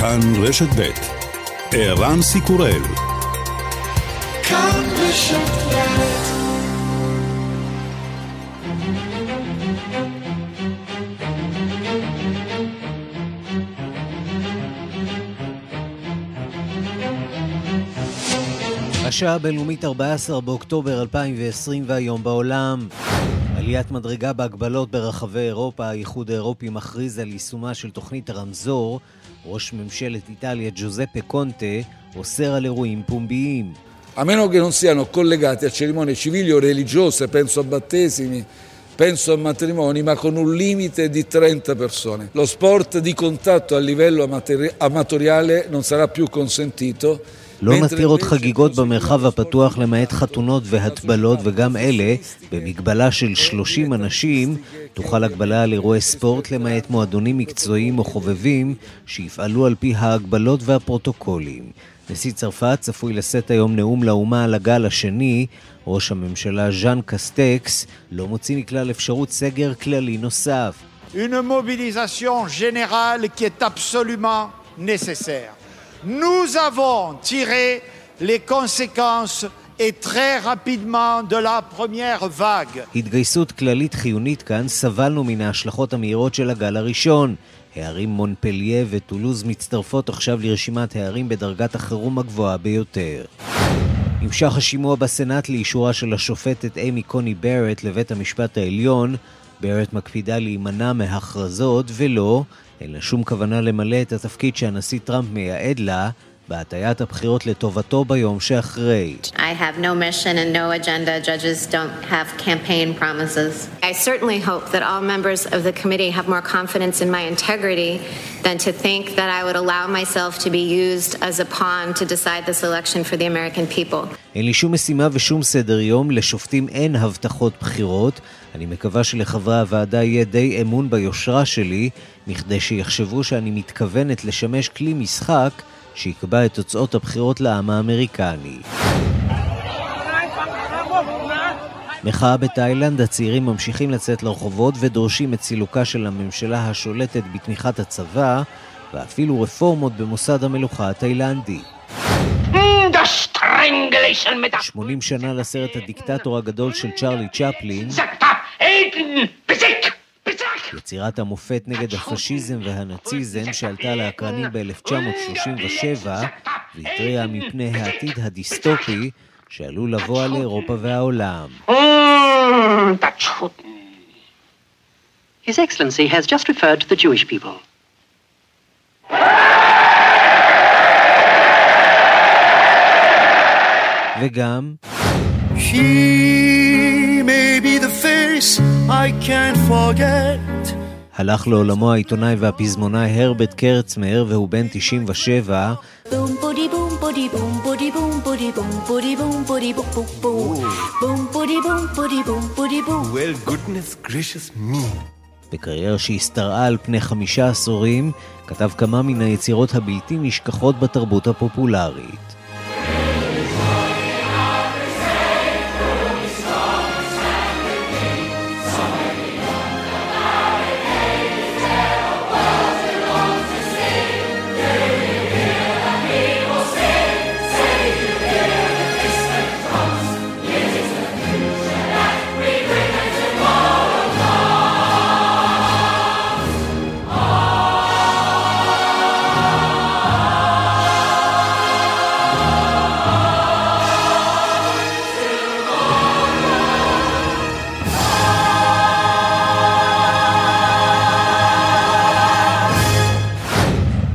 כאן רשת ב' ערן סיקורל כאן רשת השעה הבינלאומית 14 באוקטובר 2020 והיום בעולם. עליית מדרגה בהגבלות ברחבי אירופה, האיחוד האירופי מכריז על יישומה של תוכנית הרמזור. ראש ממשלת איטליה ג'וזפה קונטה אוסר על אירועים פומביים. A meno che non siano collegati a cerimonie civili o religiose, penso a battesimi, penso a matrimoni, ma con un limite di 30 persone. Lo sport di contatto a livello amatoriale non sarà più consentito לא נתיר עוד חגיגות במרחב הפתוח למעט חתונות והטבלות וגם אלה, במגבלה של 30 אנשים, תוכל הגבלה על אירועי ספורט למעט מועדונים מקצועיים או חובבים שיפעלו על פי ההגבלות והפרוטוקולים. נשיא צרפת צפוי לשאת היום נאום לאומה על הגל השני. ראש הממשלה ז'אן קסטקס לא מוציא מכלל אפשרות סגר כללי נוסף. Une mobilisation générale qui est absolument nécessaire. Nous avons tiré les conséquences et très rapidement de la première vague. התגייסות כללית חיונית כאן, סבלנו מן ההשלכות המהירות של הגל הראשון. הערים מונפליה וטולוז מצטרפות עכשיו לרשימת הערים בדרגת החירום הגבוהה ביותר. נמשך השימוע בסנאט לאישורה של השופטת אימי קוני ברט לבית המשפט העליון. ברט מקפידה להימנע מהכרזות ולא, לה שום כוונה למלא את התפקיד שהנשיא טראמפ מייעד לה, בהטיית הבחירות לטובתו ביום שאחרי. I have no mission and no agenda. Judges don't have campaign promises. I certainly hope that all members of the committee have more confidence in my integrity than to think that I would allow myself to be used as a pawn to decide this election for the American people. אין לי שום משימה ושום סדר יום, לשופטים אין הבטחות בחירות. אני מקווה שלחברי הוועדה יהיה די אמון ביושרה שלי, מכדי שיחשבו שאני מתכוונת לשמש כלי משחק שיקבע את תוצאות הבחירות לעם האמריקני. מחאה בתאילנד, הצעירים ממשיכים לצאת לרחובות ודורשים את סילוקה של הממשלה השולטת בתמיכת הצבא, ואפילו רפורמות במוסד המלוכה התאילנדי. 80 שנה לסרט הדיקטטור הגדול של צ'רלי צ'פלין, יצירת המופת נגד הפשיזם והנאציזם שעלתה לאקרנים ב-1937 והתריעה מפני העתיד הדיסטופי שעלול לבוא על אירופה והעולם. His Excellency has just referred to the Jewish people. וגם She may be the face I can't forget. הלך לעולמו העיתונאי והפזמונאי הרבט קרצמר, והוא בן 97. בקריירה שהשתרעה על פני חמישה עשורים, כתב כמה מן היצירות הבלתי נשכחות בתרבות הפופולרית.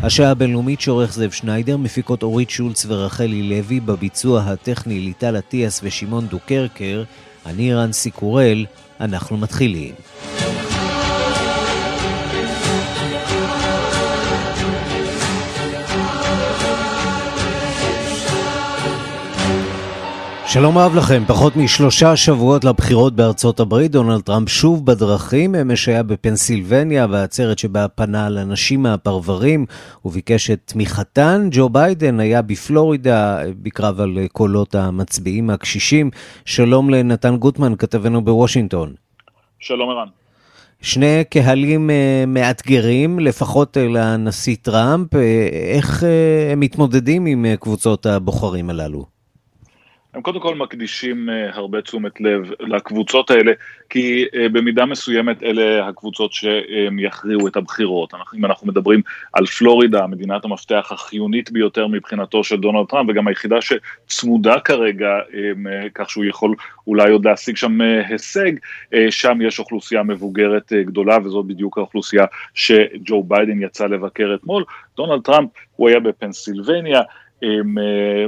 השעה הבינלאומית שעורך זאב שניידר, מפיקות אורית שולץ ורחלי לוי, בביצוע הטכני ליטל אטיאס ושמעון דוקרקר, אני ערן סיקורל, אנחנו מתחילים. שלום רב לכם, פחות משלושה שבועות לבחירות בארצות הברית, דונלד טראמפ שוב בדרכים, אמש היה בפנסילבניה, בעצרת שבה פנה לנשים מהפרברים וביקש את תמיכתן. ג'ו ביידן היה בפלורידה בקרב על קולות המצביעים הקשישים. שלום לנתן גוטמן, כתבנו בוושינגטון. שלום ערן. שני קהלים מאתגרים, לפחות לנשיא טראמפ. איך הם מתמודדים עם קבוצות הבוחרים הללו? הם קודם כל מקדישים אה, הרבה תשומת לב לקבוצות האלה, כי אה, במידה מסוימת אלה הקבוצות שיכריעו את הבחירות. אם אנחנו מדברים על פלורידה, מדינת המפתח החיונית ביותר מבחינתו של דונלד טראמפ, וגם היחידה שצמודה כרגע, אה, כך שהוא יכול אולי עוד להשיג שם הישג, שם יש אוכלוסייה מבוגרת גדולה, וזאת בדיוק האוכלוסייה שג'ו ביידן יצא לבקר אתמול. דונלד טראמפ, הוא היה בפנסילבניה,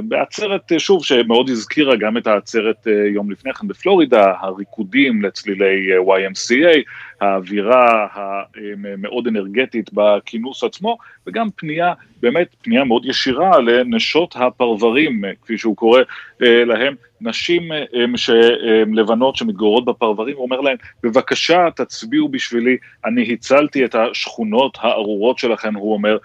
בעצרת, אה, שוב, שמאוד הזכירה גם את העצרת אה, יום לפני כן בפלורידה, הריקודים לצלילי YMCA, האווירה המאוד אנרגטית בכינוס עצמו, וגם פנייה, באמת פנייה מאוד ישירה לנשות הפרברים, כפי שהוא קורא להם, נשים לבנות שמתגוררות בפרברים, הוא אומר להם, בבקשה תצביעו בשבילי, אני הצלתי את השכונות הארורות שלכם, הוא אומר,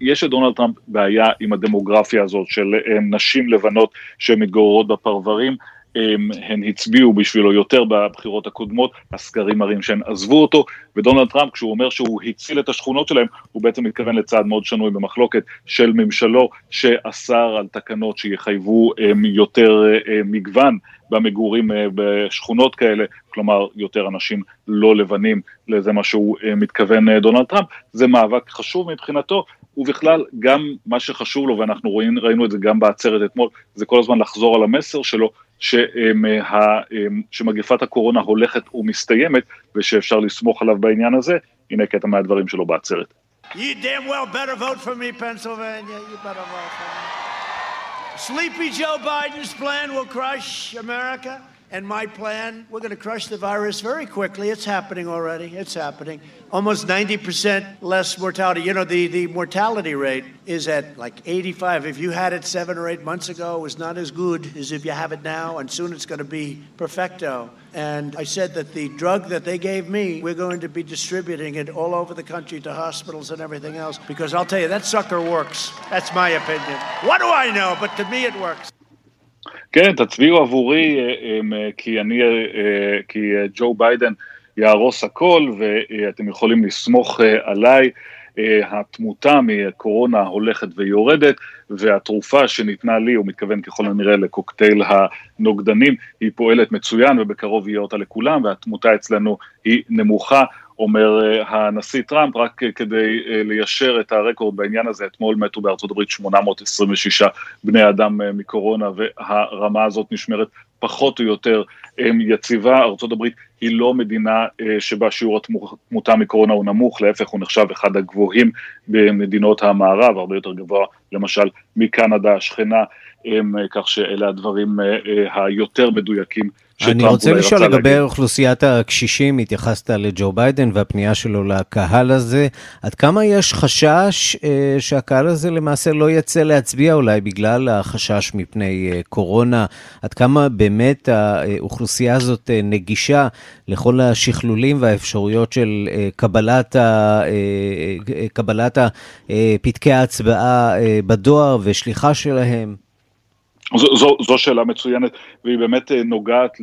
יש לדונלד טראמפ בעיה עם הדמוגרפיה הזאת של נשים לבנות שמתגוררות בפרברים, הן הצביעו בשבילו יותר בבחירות הקודמות, הסקרים מראים שהן עזבו אותו, ודונלד טראמפ כשהוא אומר שהוא הציל את השכונות שלהם, הוא בעצם מתכוון לצעד מאוד שנוי במחלוקת של ממשלו שאסר על תקנות שיחייבו יותר מגוון במגורים בשכונות כאלה, כלומר יותר אנשים לא לבנים, לזה מה שהוא מתכוון דונלד טראמפ, זה מאבק חשוב מבחינתו, ובכלל גם מה שחשוב לו, ואנחנו רואים, ראינו את זה גם בעצרת אתמול, זה כל הזמן לחזור על המסר שלו, שה, שמגפת הקורונה הולכת ומסתיימת, ושאפשר לסמוך עליו בעניין הזה, הנה קטע מהדברים שלו בעצרת. Sleepy Joe Biden's plan will crush America. And my plan, we're going to crush the virus very quickly. It's happening already. It's happening. Almost 90% less mortality. You know, the, the mortality rate is at like 85. If you had it seven or eight months ago, it was not as good as if you have it now. And soon it's going to be perfecto. And I said that the drug that they gave me, we're going to be distributing it all over the country to hospitals and everything else. Because I'll tell you, that sucker works. That's my opinion. What do I know? But to me, it works. כן, תצביעו עבורי, אה, אה, כי אני, אה, כי ג'ו ביידן יהרוס הכל, ואתם יכולים לסמוך עליי. התמותה מקורונה הולכת ויורדת, והתרופה שניתנה לי, הוא מתכוון ככל הנראה לקוקטייל הנוגדנים, היא פועלת מצוין ובקרוב יהיה אותה לכולם, והתמותה אצלנו היא נמוכה. אומר הנשיא טראמפ, רק כדי ליישר את הרקורד בעניין הזה, אתמול מתו בארצות הברית 826 בני אדם מקורונה, והרמה הזאת נשמרת פחות או יותר יציבה. ארצות הברית היא לא מדינה שבה שיעור התמותה מקורונה הוא נמוך, להפך הוא נחשב אחד הגבוהים במדינות המערב, הרבה יותר גבוה למשל מקנדה השכנה, כך שאלה הדברים היותר מדויקים אני רוצה לשאול לגבי אוכלוסיית הקשישים, התייחסת לג'ו ביידן והפנייה שלו לקהל הזה, עד כמה יש חשש אה, שהקהל הזה למעשה לא יצא להצביע אולי בגלל החשש מפני אה, קורונה? עד כמה באמת האוכלוסייה הזאת אה, נגישה לכל השכלולים והאפשרויות של אה, קבלת, ה, אה, אה, קבלת פתקי ההצבעה אה, בדואר ושליחה שלהם? זו, זו, זו שאלה מצוינת, והיא באמת אה, נוגעת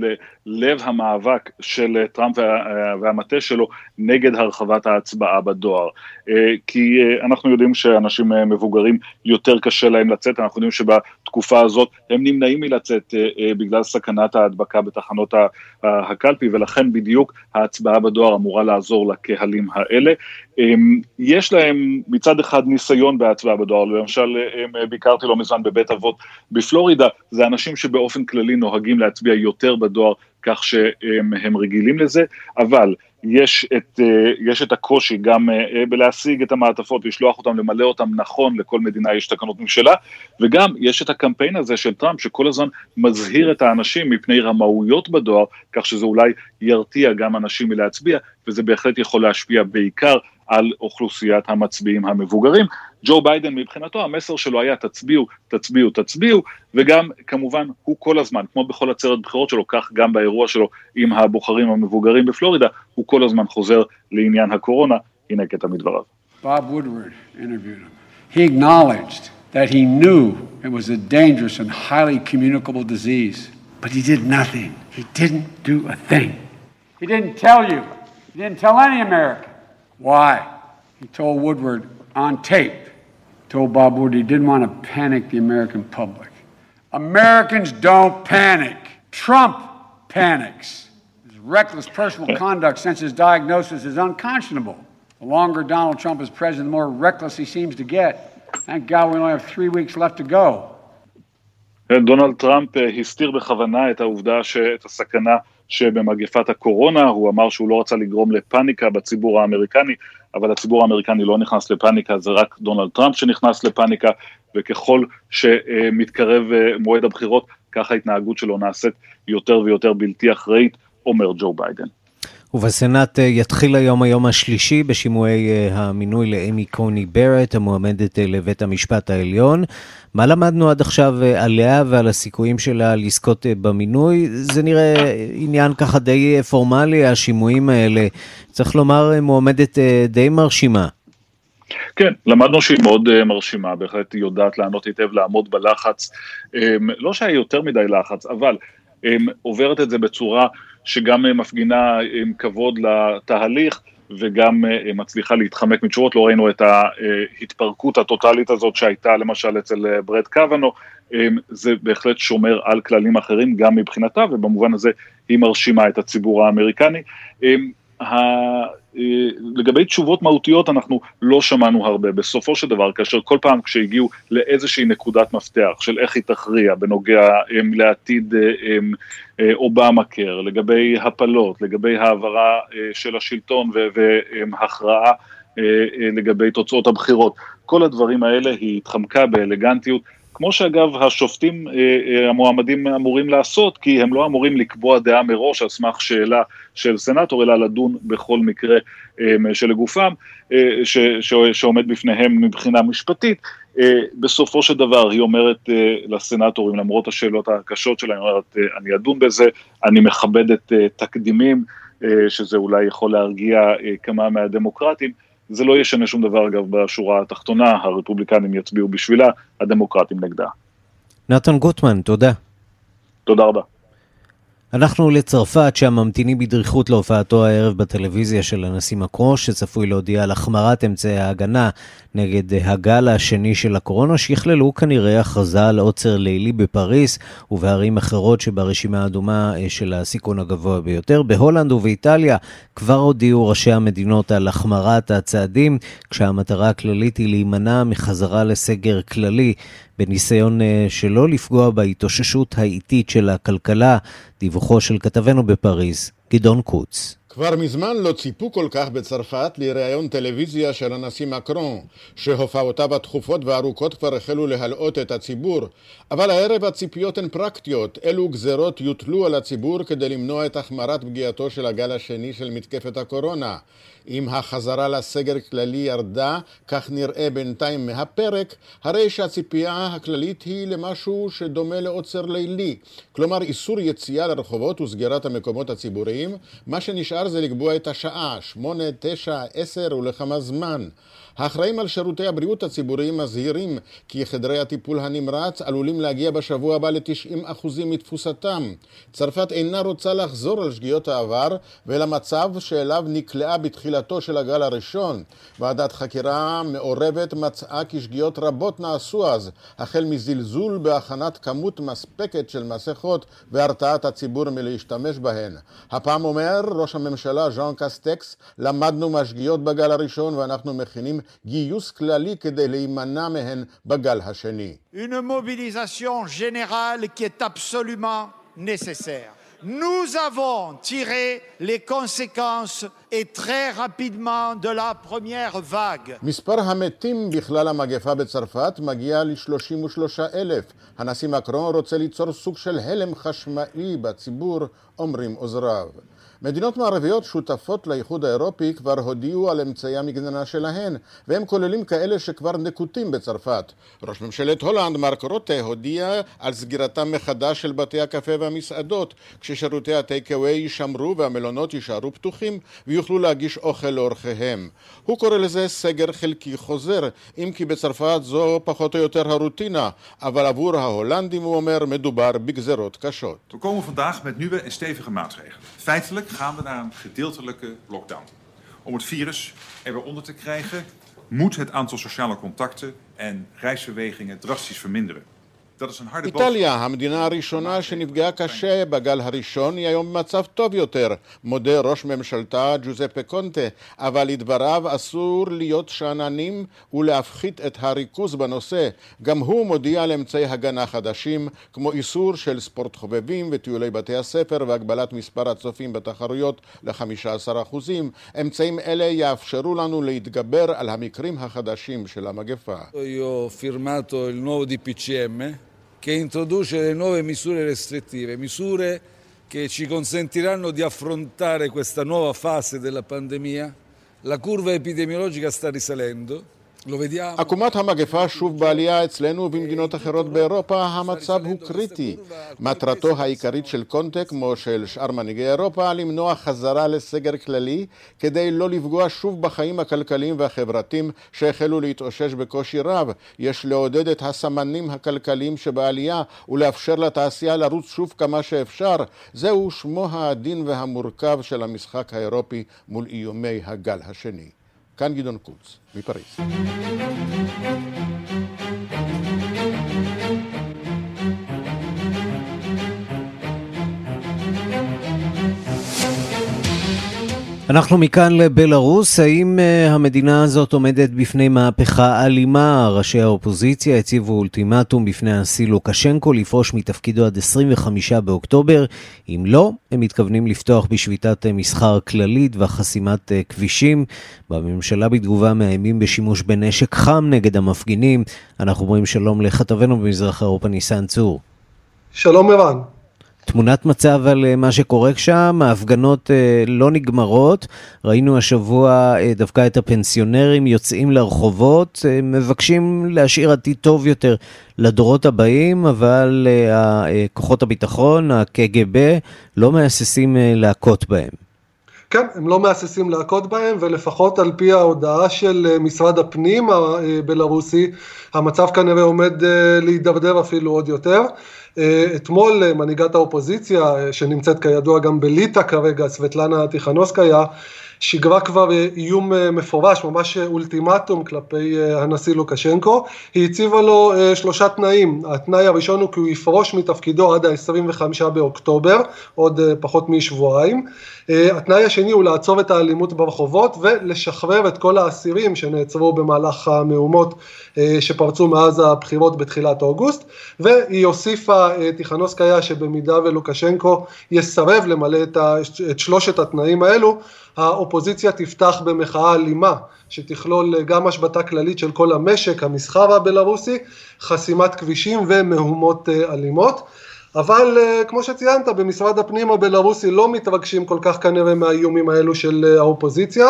ללב המאבק של אה, טראמפ וה, אה, והמטה שלו נגד הרחבת ההצבעה בדואר. כי אנחנו יודעים שאנשים מבוגרים יותר קשה להם לצאת, אנחנו יודעים שבתקופה הזאת הם נמנעים מלצאת בגלל סכנת ההדבקה בתחנות הקלפי, ולכן בדיוק ההצבעה בדואר אמורה לעזור לקהלים האלה. יש להם מצד אחד ניסיון בהצבעה בדואר, למשל ביקרתי לא מזמן בבית אבות בפלורידה, זה אנשים שבאופן כללי נוהגים להצביע יותר בדואר, כך שהם רגילים לזה, אבל יש את, יש את הקושי גם בלהשיג את המעטפות, לשלוח אותם, למלא אותם נכון, לכל מדינה יש תקנות משלה, וגם יש את הקמפיין הזה של טראמפ, שכל הזמן מזהיר את האנשים מפני רמאויות בדואר, כך שזה אולי ירתיע גם אנשים מלהצביע, וזה בהחלט יכול להשפיע בעיקר על אוכלוסיית המצביעים המבוגרים. ג'ו ביידן מבחינתו המסר שלו היה תצביעו, תצביעו, תצביעו, וגם כמובן הוא כל הזמן, כמו בכל עצרת בחירות שלו, כך גם באירוע שלו עם הבוחרים המבוגרים בפלורידה, הוא כל הזמן חוזר לעניין הקורונה, הנה קטע מדבריו. Bob Woodward interviewed him. He acknowledged that he knew it was a dangerous and highly communicable disease, but he did nothing. He didn't do a thing. He didn't tell you He didn't tell any American. Why? He told Woodward on tape, told Bob Woodward he didn't want to panic the American public. Americans don't panic. Trump panics. His reckless personal conduct since his diagnosis is unconscionable. The longer Donald Trump is president, the more reckless he seems to get. Thank God we only have three weeks left to go. דונלד טראמפ הסתיר בכוונה את העובדה, את הסכנה שבמגפת הקורונה, הוא אמר שהוא לא רצה לגרום לפאניקה בציבור האמריקני, אבל הציבור האמריקני לא נכנס לפאניקה, זה רק דונלד טראמפ שנכנס לפאניקה, וככל שמתקרב מועד הבחירות, ככה ההתנהגות שלו נעשית יותר ויותר בלתי אחראית, אומר ג'ו ביידן. ובסנאט יתחיל היום היום השלישי בשימועי המינוי לאמי קוני ברט, המועמדת לבית המשפט העליון. מה למדנו עד עכשיו עליה ועל הסיכויים שלה לזכות במינוי? זה נראה עניין ככה די פורמלי, השימועים האלה. צריך לומר, מועמדת די מרשימה. כן, למדנו שהיא מאוד מרשימה, בהחלט היא יודעת לענות היטב, לעמוד בלחץ. לא שהיה יותר מדי לחץ, אבל עוברת את זה בצורה שגם מפגינה עם כבוד לתהליך וגם מצליחה להתחמק מתשובות, לא ראינו את ההתפרקות הטוטלית הזאת שהייתה למשל אצל ברד קוונו, זה בהחלט שומר על כללים אחרים גם מבחינתה ובמובן הזה היא מרשימה את הציבור האמריקני. לגבי תשובות מהותיות אנחנו לא שמענו הרבה, בסופו של דבר כאשר כל פעם כשהגיעו לאיזושהי נקודת מפתח של איך היא תכריע בנוגע לעתיד אובמה קר, לגבי הפלות, לגבי העברה של השלטון והכרעה לגבי תוצאות הבחירות, כל הדברים האלה היא התחמקה באלגנטיות כמו שאגב השופטים המועמדים אמורים לעשות, כי הם לא אמורים לקבוע דעה מראש על סמך שאלה של סנטור, אלא לדון בכל מקרה שלגופם, ש, שעומד בפניהם מבחינה משפטית. בסופו של דבר היא אומרת לסנטורים, למרות השאלות הקשות שלהם, היא אומרת, אני אדון בזה, אני מכבדת תקדימים, שזה אולי יכול להרגיע כמה מהדמוקרטים. זה לא ישנה שום דבר אגב בשורה התחתונה, הרפובליקנים יצביעו בשבילה, הדמוקרטים נגדה. נתן גוטמן, תודה. תודה רבה. אנחנו לצרפת, שם ממתינים בדריכות להופעתו הערב בטלוויזיה של הנשיא מקרו, שצפוי להודיע על החמרת אמצעי ההגנה נגד הגל השני של הקורונה, שיכללו כנראה הכרזה על עוצר לילי בפריס ובערים אחרות שברשימה האדומה של הסיכון הגבוה ביותר. בהולנד ובאיטליה כבר הודיעו ראשי המדינות על החמרת הצעדים, כשהמטרה הכללית היא להימנע מחזרה לסגר כללי בניסיון שלא לפגוע בהתאוששות האיטית של הכלכלה, דיווחו של כתבנו בפריז, גדעון קוץ. כבר מזמן לא ציפו כל כך בצרפת לראיון טלוויזיה של הנשיא מקרון, שהופעותיו התכופות והארוכות כבר החלו להלאות את הציבור, אבל הערב הציפיות הן פרקטיות, אילו גזרות יוטלו על הציבור כדי למנוע את החמרת פגיעתו של הגל השני של מתקפת הקורונה. אם החזרה לסגר כללי ירדה, כך נראה בינתיים מהפרק, הרי שהציפייה הכללית היא למשהו שדומה לעוצר לילי, כלומר איסור יציאה לרחובות וסגירת המקומות הציבוריים, מה שנשאר זה לקבוע את השעה, שמונה, תשע, עשר ולכמה זמן. האחראים על שירותי הבריאות הציבוריים מזהירים כי חדרי הטיפול הנמרץ עלולים להגיע בשבוע הבא ל-90% מתפוסתם. צרפת אינה רוצה לחזור על שגיאות העבר ולמצב שאליו נקלעה בתחילתו של הגל הראשון. ועדת חקירה מעורבת מצאה כי שגיאות רבות נעשו אז, החל מזלזול בהכנת כמות מספקת של מסכות והרתעת הציבור מלהשתמש בהן. הפעם אומר ראש הממשלה ז'אן קסטקס, למדנו מהשגיאות בגל הראשון ואנחנו מכינים גיוס כללי כדי להימנע מהן בגל השני. Une mobilisation générale qui est absolument nécessaire. Nous avons tiré les conséquences et très rapidement de la première vague. מספר המתים בכלל המגפה בצרפת מגיע ל-33 אלף. הנשיא מקרון רוצה ליצור סוג של הלם חשמלי בציבור, אומרים עוזריו. מדינות מערביות שותפות לאיחוד האירופי כבר הודיעו על אמצעי המגננה שלהן, והם כוללים כאלה שכבר נקוטים בצרפת. ראש ממשלת הולנד, מרק רוטה, הודיע על סגירתם מחדש של בתי הקפה והמסעדות, כששירותי הטייק-אווי יישמרו והמלונות יישארו פתוחים ויוכלו להגיש אוכל לאורחיהם. הוא קורא לזה סגר חלקי חוזר, אם כי בצרפת זו פחות או יותר הרוטינה, אבל עבור ההולנדים, הוא אומר, מדובר בגזרות קשות. We komen vandaag met nieuwe en stevige maatregelen. Feitelijk Gaan we naar een gedeeltelijke lockdown. Om het virus er weer onder te krijgen, moet het aantal sociale contacten en reisbewegingen drastisch verminderen. איטליה, המדינה הראשונה שנפגעה קשה בגל הראשון, היא היום במצב טוב יותר, מודה ראש ממשלתה ג'וזפה קונטה, אבל לדבריו אסור להיות שאננים ולהפחית את הריכוז בנושא. גם הוא מודיע על אמצעי הגנה חדשים, כמו איסור של ספורט חובבים וטיולי בתי הספר והגבלת מספר הצופים בתחרויות ל-15%. אמצעים אלה יאפשרו לנו להתגבר על המקרים החדשים של המגפה. Che introduce le nuove misure restrittive, misure che ci consentiranno di affrontare questa nuova fase della pandemia. La curva epidemiologica sta risalendo. עקומת המגפה שוב בעלייה אצלנו ובמדינות אחרות באירופה, המצב הוא קריטי. מטרתו העיקרית של קונטה, כמו של שאר מנהיגי אירופה, למנוע חזרה לסגר כללי, כדי לא לפגוע שוב בחיים הכלכליים והחברתיים שהחלו להתאושש בקושי רב. יש לעודד את הסמנים הכלכליים שבעלייה ולאפשר לתעשייה לרוץ שוב כמה שאפשר. זהו שמו העדין והמורכב של המשחק האירופי מול איומי הגל השני. כאן גדעון קוץ, מפריז. אנחנו מכאן לבלארוס, האם uh, המדינה הזאת עומדת בפני מהפכה אלימה? ראשי האופוזיציה הציבו אולטימטום בפני הנשיא לוקשנקו לפרוש מתפקידו עד 25 באוקטובר. אם לא, הם מתכוונים לפתוח בשביתת uh, מסחר כללית וחסימת uh, כבישים. בממשלה בתגובה מאיימים בשימוש בנשק חם נגד המפגינים. אנחנו אומרים שלום לכתבנו במזרח אירופה ניסן צור. שלום ערן. תמונת מצב על מה שקורה שם, ההפגנות לא נגמרות, ראינו השבוע דווקא את הפנסיונרים יוצאים לרחובות, מבקשים להשאיר עתיד טוב יותר לדורות הבאים, אבל כוחות הביטחון, הקג"ב, לא מהססים להכות בהם. כן, הם לא מהססים להכות בהם, ולפחות על פי ההודעה של משרד הפנים הבלארוסי, המצב כנראה עומד להידרדר אפילו עוד יותר. אתמול מנהיגת האופוזיציה, שנמצאת כידוע גם בליטא כרגע, סבטלנה טיכנוסקיה, שיגרה כבר איום מפורש, ממש אולטימטום כלפי הנשיא לוקשנקו, היא הציבה לו שלושה תנאים, התנאי הראשון הוא כי הוא יפרוש מתפקידו עד ה-25 באוקטובר, עוד פחות משבועיים, התנאי השני הוא לעצור את האלימות ברחובות ולשחרר את כל האסירים שנעצרו במהלך המהומות שפרצו מאז הבחירות בתחילת אוגוסט, והיא הוסיפה טיכנוסקיה שבמידה ולוקשנקו יסרב למלא את שלושת התנאים האלו, האופוזיציה תפתח במחאה אלימה שתכלול גם השבתה כללית של כל המשק, המסחר הבלארוסי, חסימת כבישים ומהומות אלימות. אבל כמו שציינת, במשרד הפנים הבלארוסי לא מתרגשים כל כך כנראה מהאיומים האלו של האופוזיציה.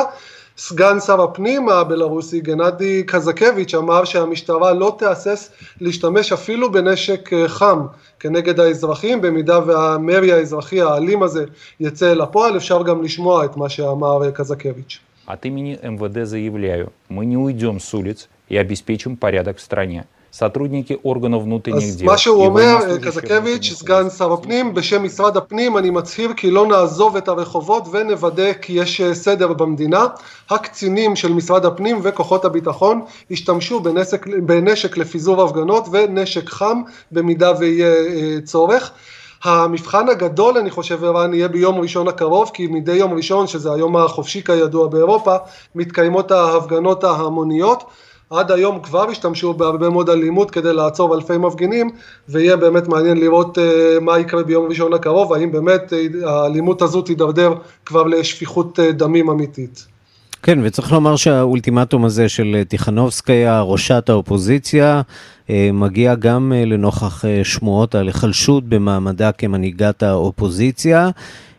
סגן שר הפנים הבלארוסי גנדי קזקביץ' אמר שהמשטרה לא תהסס להשתמש אפילו בנשק חם כנגד האזרחים, במידה והמרי האזרחי האלים הזה יצא לפועל, אפשר גם לשמוע את מה שאמר קזקביץ'. От имени МВД заявляю, мы не уйдем с улиц и обеспечим порядок в стране. сотрудники органов внутренних дел. אז מה שהוא אומר, קזקביץ', סגן שר הפנים, בשם משרד הפנים, אני מצהיר כי לא נעזוב את הרחובות ונוודא כי יש סדר במדינה. הקצינים של משרד הפנים וכוחות הביטחון השתמשו בנשק, בנשק לפיזור הפגנות ונשק חם במידה ויהיה צורך. המבחן הגדול אני חושב ערן יהיה ביום ראשון הקרוב כי מדי יום ראשון שזה היום החופשי כידוע באירופה מתקיימות ההפגנות ההמוניות עד היום כבר השתמשו בהרבה מאוד אלימות כדי לעצור אלפי מפגינים ויהיה באמת מעניין לראות מה יקרה ביום ראשון הקרוב, האם באמת האלימות הזו תידרדר כבר לשפיכות דמים אמיתית. כן, וצריך לומר שהאולטימטום הזה של טיכנובסקיה, ראשת האופוזיציה, מגיע גם לנוכח שמועות על היחלשות במעמדה כמנהיגת האופוזיציה.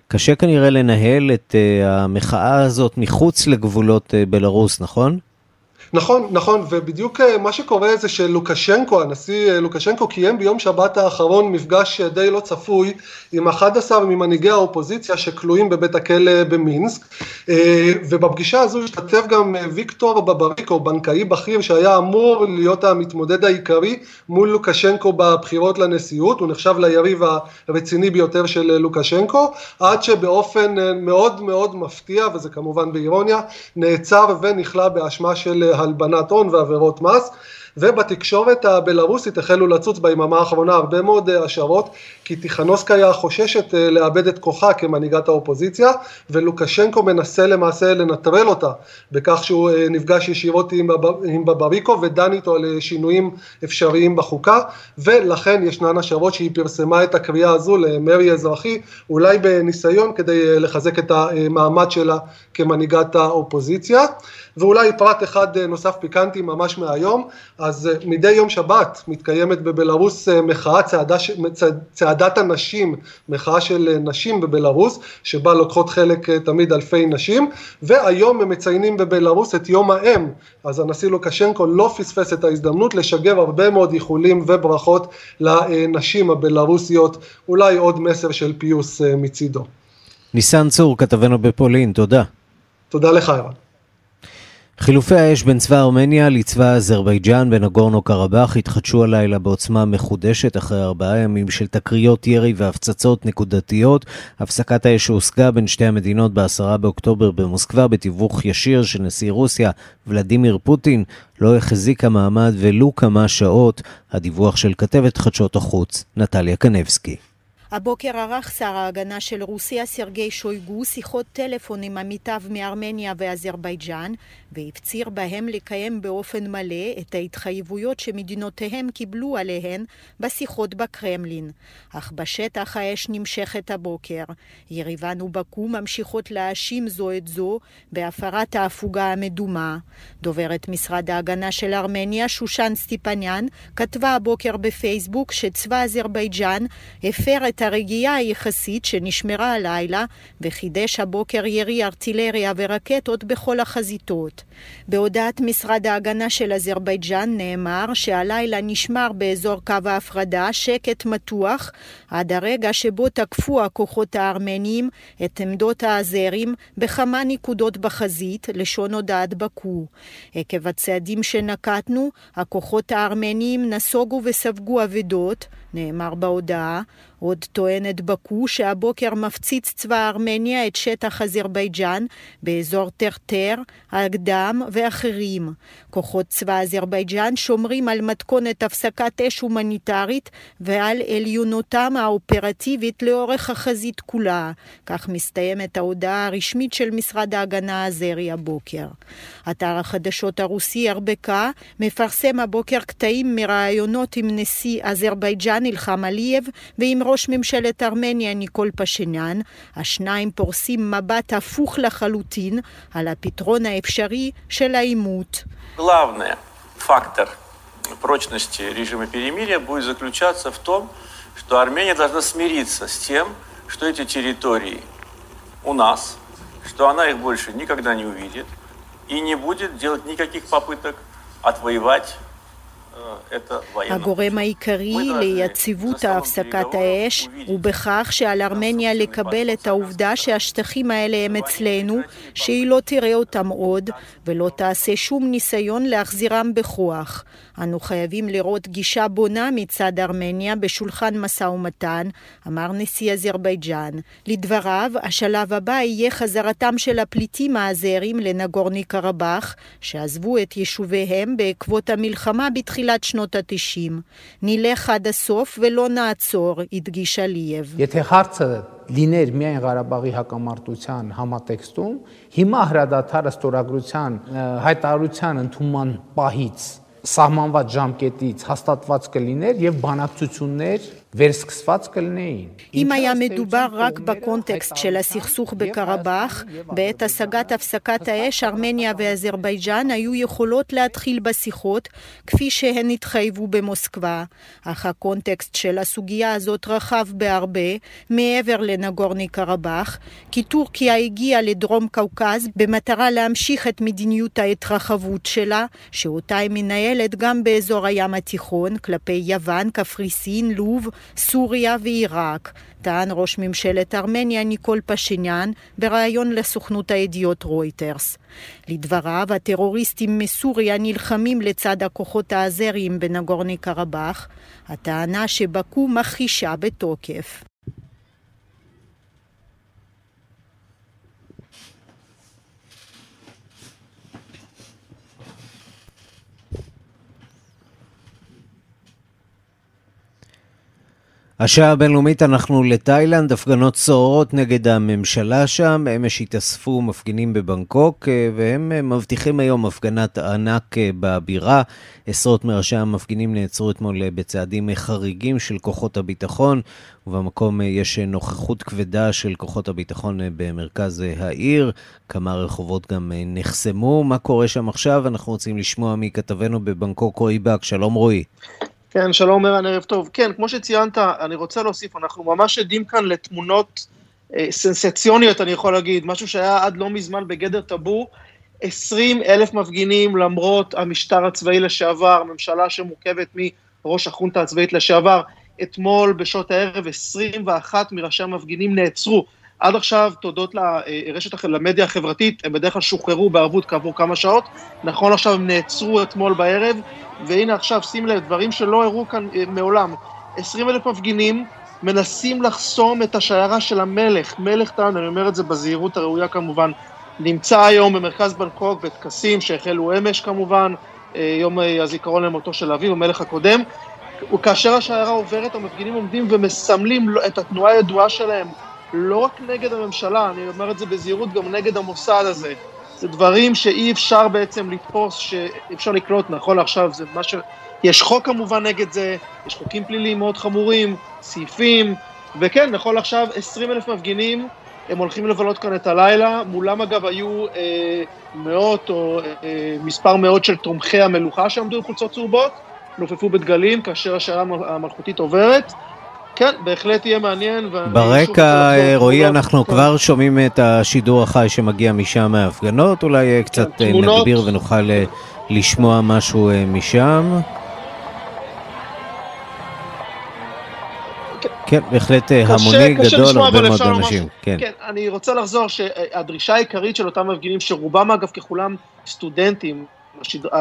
קשה כנראה לנהל את המחאה הזאת מחוץ לגבולות בלרוס, נכון? נכון, נכון, ובדיוק אה, מה שקורה זה שלוקשנקו, הנשיא אה, לוקשנקו קיים ביום שבת האחרון מפגש אה, די לא צפוי עם 11 ממנהיגי האופוזיציה שכלואים בבית הכלא במינסק, ובפגישה הזו השתתף גם ויקטור בבריקו, בנקאי בכיר שהיה אמור להיות המתמודד העיקרי מול לוקשנקו בבחירות לנשיאות, הוא נחשב ליריב הרציני ביותר של לוקשנקו, עד שבאופן מאוד מאוד מפתיע, וזה כמובן באירוניה, נעצר ונכלא באשמה של הלבנת הון ועבירות מס. ובתקשורת הבלארוסית החלו לצוץ ביממה האחרונה הרבה מאוד אה, השערות כי טיכנוסקיה חוששת אה, לאבד את כוחה כמנהיגת האופוזיציה ולוקשנקו מנסה למעשה לנטרל אותה בכך שהוא אה, נפגש ישירות עם, בבריקו ודן איתו על שינויים אפשריים בחוקה ולכן ישנן השערות שהיא פרסמה את הקריאה הזו למרי אזרחי אולי בניסיון כדי לחזק את המעמד שלה כמנהיגת האופוזיציה. ואולי פרט אחד נוסף פיקנטי ממש מהיום אז אה, מדי יום שבת מתקיימת בבלארוס אה, מחאה, צעדה, צעדת הנשים, מחאה של אה, נשים בבלארוס, שבה לוקחות חלק תמיד אלפי נשים, והיום הם מציינים בבלארוס את יום האם, אז הנשיא לוקשנקו לא פספס את ההזדמנות לשגר הרבה מאוד איחולים וברכות לנשים הבלארוסיות, אולי עוד מסר של פיוס מצידו. ניסן צור, כתבנו בפולין, תודה. תודה לך, ערן. חילופי האש בין צבא ארמניה לצבא אזרבייג'אן בנגורנו קרבאח התחדשו הלילה בעוצמה מחודשת אחרי ארבעה ימים של תקריות ירי והפצצות נקודתיות. הפסקת האש שהושגה בין שתי המדינות ב-10 באוקטובר במוסקבה בתיווך ישיר של נשיא רוסיה ולדימיר פוטין לא החזיקה מעמד ולו כמה שעות. הדיווח של כתבת חדשות החוץ, נטליה קנבסקי. הבוקר ערך שר ההגנה של רוסיה סרגי שויגו שיחות טלפון עם עמיתיו מארמניה ואזרבייג'אן והפציר בהם לקיים באופן מלא את ההתחייבויות שמדינותיהם קיבלו עליהן בשיחות בקרמלין. אך בשטח האש נמשכת הבוקר. יריבן ובקו ממשיכות להאשים זו את זו בהפרת ההפוגה המדומה. דוברת משרד ההגנה של ארמניה, שושן סטיפניאן, כתבה הבוקר בפייסבוק שצבא אזרבייג'אן הפר את הרגיעה היחסית שנשמרה הלילה וחידש הבוקר ירי ארטילריה ורקטות בכל החזיתות. בהודעת משרד ההגנה של אזרבייג'אן נאמר שהלילה נשמר באזור קו ההפרדה שקט מתוח עד הרגע שבו תקפו הכוחות הארמניים את עמדות האזרים בכמה נקודות בחזית, לשון הודעת בקו. עקב הצעדים שנקטנו, הכוחות הארמניים נסוגו וספגו אבדות, נאמר בהודעה, עוד טוענת בקו שהבוקר מפציץ צבא ארמניה את שטח אזרבייג'אן באזור טרטר, אגדם ואחרים. כוחות צבא אזרבייג'אן שומרים על מתכונת הפסקת אש הומניטרית ועל עליונותם האופרטיבית לאורך החזית כולה. כך מסתיימת ההודעה הרשמית של משרד ההגנה האזרי הבוקר. אתר החדשות הרוסי ארבקה מפרסם הבוקר קטעים מראיונות עם נשיא אזרבייג'אן אילחם עליאב ועם ראש ממשלת ארמניה ניקול פשניאן. השניים פורסים מבט הפוך לחלוטין על הפתרון האפשרי של העימות. Главный фактор прочности режима перемирия будет заключаться в том, что Армения должна смириться с тем, что эти территории у нас, что она их больше никогда не увидит и не будет делать никаких попыток отвоевать הגורם העיקרי ליציבות הפסקת האש הוא בכך שעל ארמניה לקבל את העובדה שהשטחים האלה הם אצלנו, שהיא לא תראה אותם עוד ולא תעשה שום ניסיון להחזירם בכוח. אנו חייבים לראות גישה בונה מצד ארמניה בשולחן משא ומתן, אמר נשיא אזרבייג'אן. לדבריו, השלב הבא יהיה חזרתם של הפליטים האזרים לנגורני קרבאח, שעזבו את יישוביהם בעקבות המלחמה בתחילת שנות התשעים. נלך עד הסוף ולא נעצור, הדגיש עליאב. լիներ միայն Ղարաբաղի հակամարտության համատեքստում, հիմա հրադադարը ստորագրության հայտարարության ընդունման պահից սահմանված ժամկետից հաստատված կլիներ եւ բանակցություններ վերսկսված կլինեին։ אם היה מדובר רק בקונטקסט של הסכסוך בקרבאח, בעת השגת הפסקת האש, ארמניה ואזרבייג'אן היו יכולות להתחיל בשיחות, כפי שהן התחייבו במוסקבה. אך הקונטקסט של הסוגיה הזאת רחב בהרבה, מעבר לנגורני קרבאח, כי טורקיה הגיעה לדרום קווקז במטרה להמשיך את מדיניות ההתרחבות שלה, שאותה היא מנהלת גם באזור הים התיכון, כלפי יוון, קפריסין, לוב, סוריה ועיראק, טען ראש ממשלת ארמניה ניקול פשיניאן בריאיון לסוכנות הידיעות רויטרס. לדבריו, הטרוריסטים מסוריה נלחמים לצד הכוחות האזריים בנגורני קרבאח, הטענה שבקו מכחישה בתוקף. השעה הבינלאומית אנחנו לתאילנד, הפגנות סוערות נגד הממשלה שם, אמש התאספו מפגינים בבנקוק אה, והם אה, מבטיחים היום הפגנת ענק אה, בבירה. עשרות מראשי המפגינים נעצרו אתמול בצעדים חריגים של כוחות הביטחון ובמקום יש נוכחות כבדה של כוחות הביטחון במרכז העיר. כמה רחובות גם נחסמו. מה קורה שם עכשיו? אנחנו רוצים לשמוע מכתבנו בבנקוק רועי באק. שלום רועי. כן, שלום ערן, ערב טוב. כן, כמו שציינת, אני רוצה להוסיף, אנחנו ממש עדים כאן לתמונות אה, סנסציוניות, אני יכול להגיד, משהו שהיה עד לא מזמן בגדר טאבו, 20 אלף מפגינים למרות המשטר הצבאי לשעבר, ממשלה שמורכבת מראש החונטה הצבאית לשעבר, אתמול בשעות הערב 21 מראשי המפגינים נעצרו. עד עכשיו, תודות לרשת, למדיה החברתית, הם בדרך כלל שוחררו בערבות כעבור כמה שעות. נכון עכשיו הם נעצרו אתמול בערב, והנה עכשיו, שים לב, דברים שלא הראו כאן אה, מעולם. 20 אלף מפגינים מנסים לחסום את השיירה של המלך, מלך טאן, אני אומר את זה בזהירות הראויה כמובן, נמצא היום במרכז בנקוק בטקסים שהחלו אמש כמובן, אה, יום אה, הזיכרון למותו של אביו, המלך הקודם, וכאשר השיירה עוברת, המפגינים עומדים ומסמלים את התנועה הידועה שלהם, לא רק נגד הממשלה, אני אומר את זה בזהירות, גם נגד המוסד הזה. זה דברים שאי אפשר בעצם לתפוס, שאי אפשר לקלוט, נכון לעכשיו, זה מה ש... יש חוק כמובן נגד זה, יש חוקים פליליים מאוד חמורים, סעיפים, וכן, נכון עכשיו 20 אלף מפגינים, הם הולכים לבלות כאן את הלילה, מולם אגב היו אה, מאות או אה, מספר מאות של תומכי המלוכה שעמדו עם חולצות צהובות, נופפו בדגלים כאשר השיירה המלכותית עוברת, כן, בהחלט יהיה מעניין. ברקע, רועי, אנחנו כן. כבר שומעים את השידור החי שמגיע משם מההפגנות, אולי אה, קצת אה, נגביר ונוכל אה, לשמוע משהו משם. כן, כן בהחלט המוני גדול, הרבה מאוד אנשים. כן. כן, אני רוצה לחזור שהדרישה העיקרית של אותם מפגינים, שרובם אגב ככולם סטודנטים,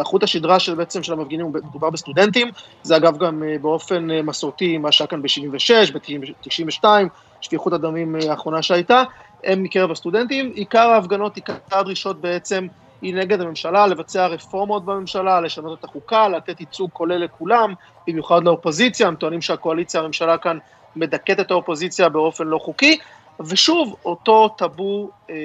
חוט השדרה של בעצם של המפגינים, מדובר בסטודנטים, זה אגב גם אה, באופן אה, מסורתי מה שהיה כאן ב-76, ב-92, שפיכות הדמים אה, האחרונה שהייתה, הם מקרב הסטודנטים, עיקר ההפגנות, עיקר הדרישות בעצם היא נגד הממשלה, לבצע רפורמות בממשלה, לשנות את החוקה, לתת ייצוג כולל לכולם, במיוחד לאופוזיציה, הם טוענים שהקואליציה, הממשלה כאן מדכאת את האופוזיציה באופן לא חוקי, ושוב, אותו טאבו, אה,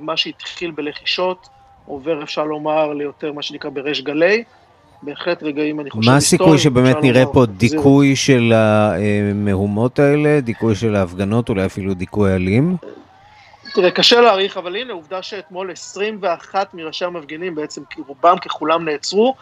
מה שהתחיל בלחישות, עובר, אפשר לומר, ליותר מה שנקרא בריש גלי. בהחלט רגעים, אני חושב, מה הסיכוי שבאמת נראה פה דיכוי של המהומות האלה, דיכוי של ההפגנות, אולי אפילו דיכוי אלים? תראה, קשה להעריך, אבל הנה, עובדה שאתמול 21 מראשי המפגינים, בעצם רובם ככולם נעצרו,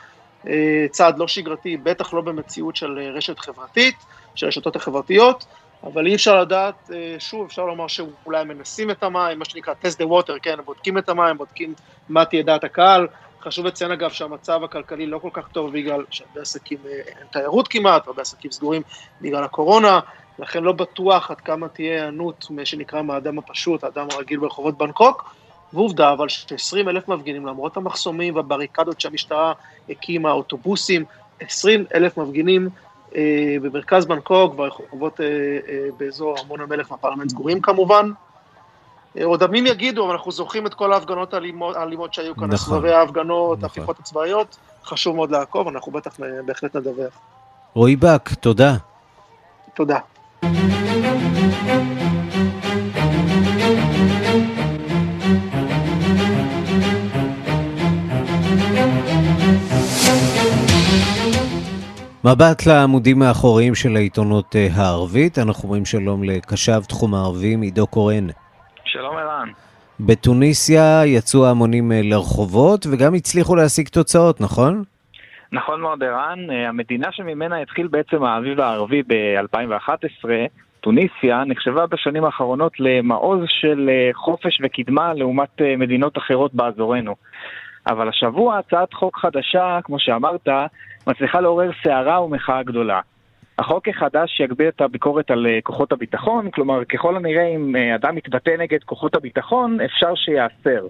אה, צעד לא שגרתי, בטח לא במציאות של רשת חברתית, של הרשתות החברתיות. אבל אי אפשר לדעת, אה, שוב, אפשר לומר שאולי מנסים את המים, מה שנקרא test the water, כן, בודקים את המים, בודקים מה תהיה דעת הקהל. חשוב לציין אגב שהמצב הכלכלי לא כל כך טוב בגלל שהרבה עסקים אה, אין תיירות כמעט, הרבה עסקים סגורים בגלל הקורונה, לכן לא בטוח עד כמה תהיה היענות, מה שנקרא מהאדם הפשוט, האדם הרגיל ברחובות בנקוק. ועובדה אבל ש-20 אלף מפגינים, למרות המחסומים והבריקדות שהמשטרה הקימה, אוטובוסים, 20 אלף מפגינים במרכז בנקוק, והרחובות אה, אה, באזור ארמון המלך והפרלמנט סגורים כמובן. עוד עמים יגידו, אבל אנחנו זוכרים את כל ההפגנות האלימות שהיו כאן, נכון, סבבי ההפגנות, נכון. ההפיכות הצבאיות, חשוב מאוד לעקוב, אנחנו בטח בהחלט נדווח. רועי בק, תודה. תודה. מבט לעמודים האחוריים של העיתונות אה, הערבית, אנחנו אומרים שלום לקשב תחום הערבים עידו קורן. שלום ערן. בתוניסיה יצאו ההמונים אה, לרחובות וגם הצליחו להשיג תוצאות, נכון? נכון מאוד ערן, אה, המדינה שממנה התחיל בעצם האביב הערבי ב-2011, טוניסיה, נחשבה בשנים האחרונות למעוז של חופש וקדמה לעומת מדינות אחרות באזורנו. אבל השבוע הצעת חוק חדשה, כמו שאמרת, מצליחה לעורר סערה ומחאה גדולה. החוק החדש יגביר את הביקורת על אה, כוחות הביטחון, כלומר, ככל הנראה אם אה, אדם מתבטא נגד כוחות הביטחון, אפשר שייאסר.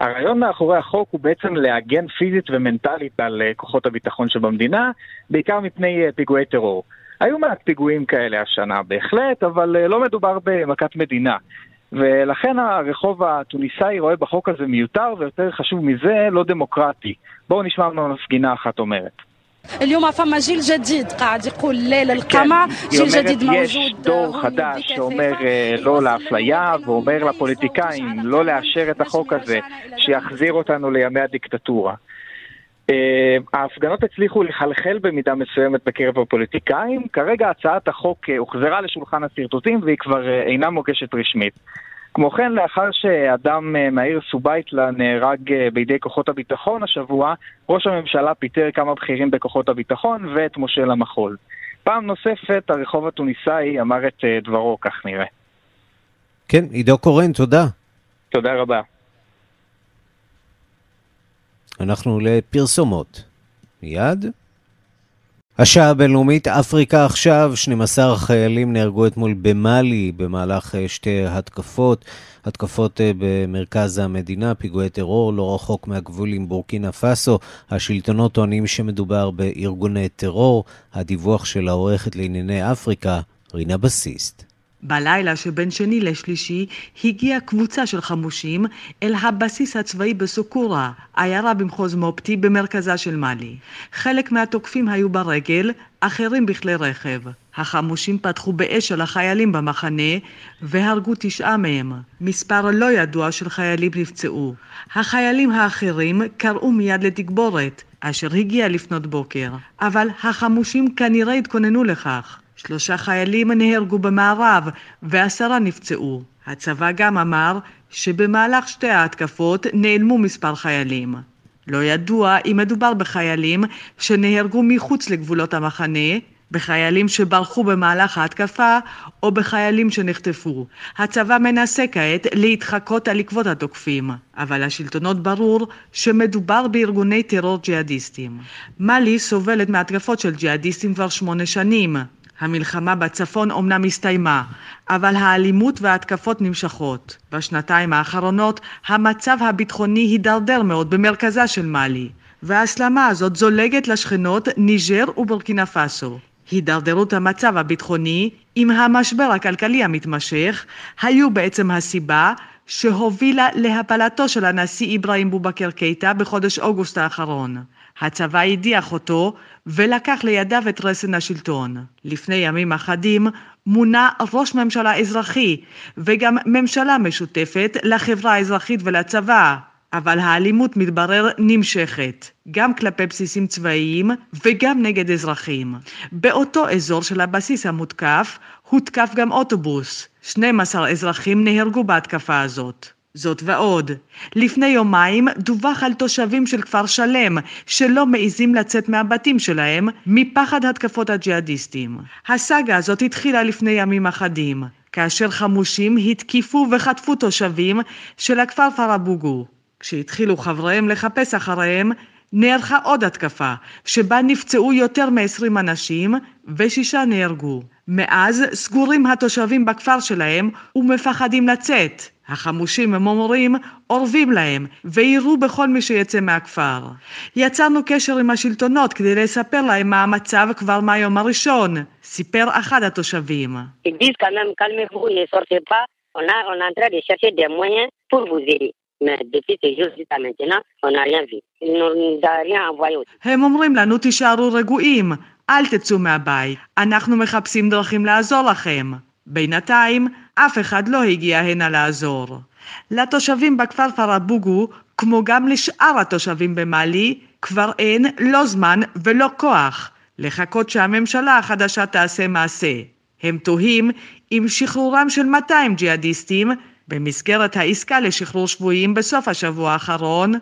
הרעיון מאחורי החוק הוא בעצם להגן פיזית ומנטלית על אה, כוחות הביטחון שבמדינה, בעיקר מפני פיגועי טרור. היו מעט פיגועים כאלה השנה בהחלט, אבל לא מדובר במכת מדינה. ולכן הרחוב התוניסאי רואה בחוק הזה מיותר, ויותר חשוב מזה, לא דמוקרטי. בואו נשמע מה מפגינה אחת אומרת. اليوم فما جيل جديد قاعد يقول لا للقمع جيل جديد موجود יש דור חדש שאומר לא לאפליה ואומר לפוליטיקאים לא לאשר את החוק הזה שיחזיר אותנו לימי הדיקטטורה. ההפגנות הצליחו לחלחל במידה מסוימת בקרב הפוליטיקאים, כרגע הצעת החוק הוחזרה לשולחן השרטוטים והיא כבר אינה מוגשת רשמית. כמו כן, לאחר שאדם אה, מהעיר סובייטלה נהרג אה, בידי כוחות הביטחון השבוע, ראש הממשלה פיטר כמה בכירים בכוחות הביטחון ואת משה למחול. פעם נוספת, הרחוב התוניסאי אמר את אה, דברו, כך נראה. כן, עידו קורן, תודה. תודה רבה. אנחנו לפרסומות. מיד. השעה הבינלאומית, אפריקה עכשיו, 12 חיילים נהרגו אתמול במאלי במהלך אה, שתי התקפות, התקפות אה, במרכז המדינה, פיגועי טרור לא רחוק מהגבול עם בורקינה פאסו. השלטונות טוענים שמדובר בארגוני טרור. הדיווח של העורכת לענייני אפריקה, רינה בסיסט. בלילה שבין שני לשלישי הגיעה קבוצה של חמושים אל הבסיס הצבאי בסוקורה, עיירה במחוז מופטי במרכזה של מאלי. חלק מהתוקפים היו ברגל, אחרים בכלי רכב. החמושים פתחו באש על החיילים במחנה והרגו תשעה מהם. מספר לא ידוע של חיילים נפצעו. החיילים האחרים קראו מיד לתגבורת, אשר הגיעה לפנות בוקר. אבל החמושים כנראה התכוננו לכך. שלושה חיילים נהרגו במערב ועשרה נפצעו. הצבא גם אמר שבמהלך שתי ההתקפות נעלמו מספר חיילים. לא ידוע אם מדובר בחיילים שנהרגו מחוץ לגבולות המחנה, בחיילים שברחו במהלך ההתקפה או בחיילים שנחטפו. הצבא מנסה כעת להתחקות על עקבות התוקפים, אבל השלטונות ברור שמדובר בארגוני טרור ג'יהאדיסטים. מאלי סובלת מהתקפות של ג'יהאדיסטים כבר שמונה שנים. המלחמה בצפון אומנם הסתיימה, אבל האלימות וההתקפות נמשכות. בשנתיים האחרונות המצב הביטחוני הידרדר מאוד במרכזה של מאלי, וההסלמה הזאת זולגת לשכנות ניג'ר ובורקינה פאסו. הידרדרות המצב הביטחוני עם המשבר הכלכלי המתמשך היו בעצם הסיבה שהובילה להפלתו של הנשיא אברהים בובקר קייטה בחודש אוגוסט האחרון. הצבא הדיח אותו ולקח לידיו את רסן השלטון. לפני ימים אחדים מונה ראש ממשלה אזרחי וגם ממשלה משותפת לחברה האזרחית ולצבא, אבל האלימות מתברר נמשכת, גם כלפי בסיסים צבאיים וגם נגד אזרחים. באותו אזור של הבסיס המותקף הותקף גם אוטובוס. 12 אזרחים נהרגו בהתקפה הזאת. זאת ועוד, לפני יומיים דווח על תושבים של כפר שלם שלא מעיזים לצאת מהבתים שלהם מפחד התקפות הג'יהאדיסטים. הסאגה הזאת התחילה לפני ימים אחדים, כאשר חמושים התקיפו וחטפו תושבים של הכפר פרבוגו. כשהתחילו חבריהם לחפש אחריהם, נערכה עוד התקפה, שבה נפצעו יותר מ-20 אנשים ושישה נהרגו. מאז סגורים התושבים בכפר שלהם ומפחדים לצאת. החמושים, הם אומרים, אורבים להם, ויירו בכל מי שיצא מהכפר. יצרנו קשר עם השלטונות כדי לספר להם מה המצב כבר מהיום הראשון, סיפר אחד התושבים. הם אומרים לנו, תישארו רגועים, אל תצאו מהבית, אנחנו מחפשים דרכים לעזור לכם. בינתיים, אף אחד לא הגיע הנה לעזור. לתושבים בכפר פרבוגו, כמו גם לשאר התושבים במאלי, כבר אין לא זמן ולא כוח. לחכות שהממשלה החדשה תעשה מעשה. הם תוהים אם שחרורם של 200 ג'יהאדיסטים במסגרת העסקה לשחרור שבויים בסוף השבוע האחרון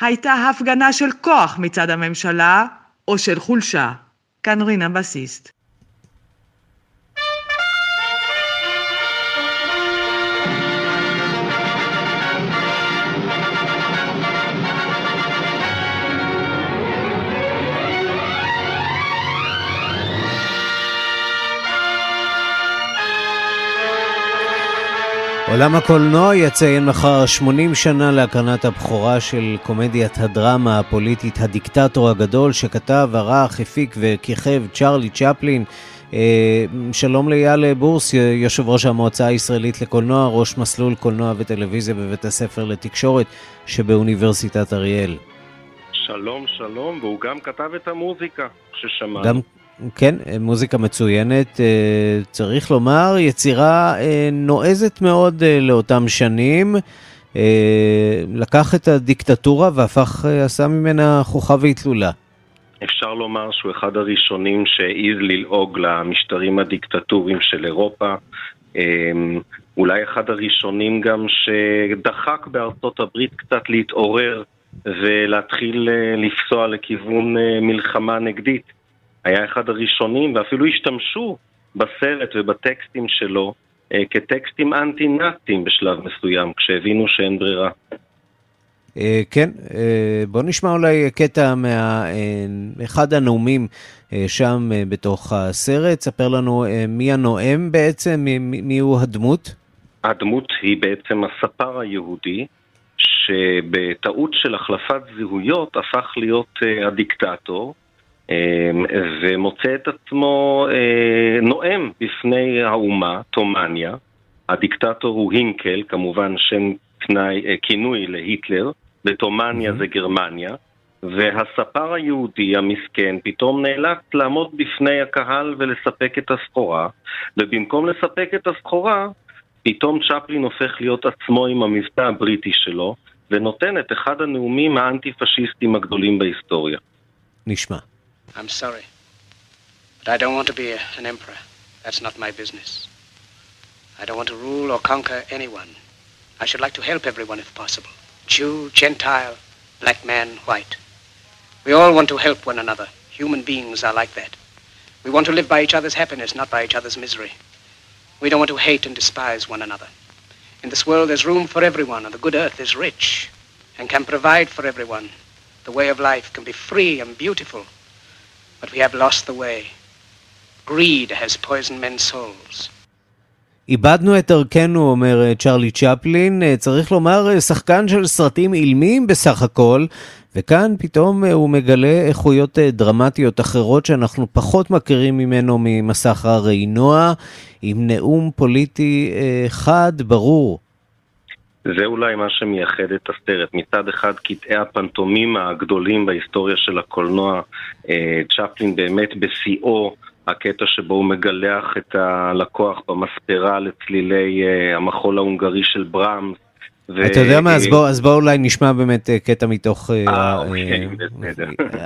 הייתה הפגנה של כוח מצד הממשלה או של חולשה. כאן רינה בסיסט. עולם הקולנוע יציין מחר 80 שנה להקרנת הבכורה של קומדיית הדרמה הפוליטית הדיקטטור הגדול שכתב, ערך, הפיק וכיכב צ'רלי צ'פלין. אה, שלום לאייל בורס, יושב ראש המועצה הישראלית לקולנוע, ראש מסלול קולנוע וטלוויזיה בבית הספר לתקשורת שבאוניברסיטת אריאל. שלום, שלום, והוא גם כתב את המוזיקה ששמענו. גם כן, מוזיקה מצוינת, אה, צריך לומר, יצירה אה, נועזת מאוד אה, לאותם שנים. לקח את הדיקטטורה והפך, עשה ממנה חוכה ואטלולה. אפשר לומר שהוא אחד הראשונים שהעז ללעוג למשטרים הדיקטטוריים של אירופה. אולי אחד הראשונים גם שדחק בארצות הברית קצת להתעורר ולהתחיל לפסוע לכיוון מלחמה נגדית. היה אחד הראשונים, ואפילו השתמשו בסרט ובטקסטים שלו אה, כטקסטים אנטי-נאצים בשלב מסוים, כשהבינו שאין ברירה. אה, כן, אה, בוא נשמע אולי קטע מאחד הנאומים שם בתוך הסרט. ספר לנו מי הנואם בעצם, מי, מי הוא הדמות? הדמות היא בעצם הספר היהודי, שבטעות של החלפת זהויות הפך להיות הדיקטטור. אמ, ומוצא את עצמו אה, נואם בפני האומה, תומניה. הדיקטטור הוא הינקל, כמובן שם תנאי, אה, כינוי להיטלר, בתומניה זה גרמניה, והספר היהודי המסכן פתאום נאלץ לעמוד בפני הקהל ולספק את הסחורה, ובמקום לספק את הסחורה, פתאום צ'פלין הופך להיות עצמו עם המבטא הבריטי שלו, ונותן את אחד הנאומים האנטי-פשיסטים הגדולים בהיסטוריה. נשמע. I'm sorry. But I don't want to be a, an emperor. That's not my business. I don't want to rule or conquer anyone. I should like to help everyone if possible. Jew, Gentile, black man, white. We all want to help one another. Human beings are like that. We want to live by each other's happiness, not by each other's misery. We don't want to hate and despise one another. In this world, there's room for everyone, and the good earth is rich and can provide for everyone. The way of life can be free and beautiful but we have lost the way. Greed has poisoned men's souls. איבדנו את ערכנו, אומר אה, צ'רלי צ'פלין. אה, צריך לומר, אה, שחקן של סרטים אילמים בסך הכל, וכאן פתאום הוא מגלה איכויות דרמטיות אחרות שאנחנו פחות מכירים ממנו ממסך הרעינוע, עם נאום פוליטי חד, ברור. זה אולי מה שמייחד את הסרט. מצד אחד, קטעי הפנטומימה הגדולים בהיסטוריה של הקולנוע, אה, צ'פלין באמת בשיאו, הקטע שבו הוא מגלח את הלקוח במספרה לצלילי אה, המחול ההונגרי של בראמס. ו... אתה יודע מה, אז בוא, אז בוא אולי נשמע באמת אה, קטע מתוך אוקיי,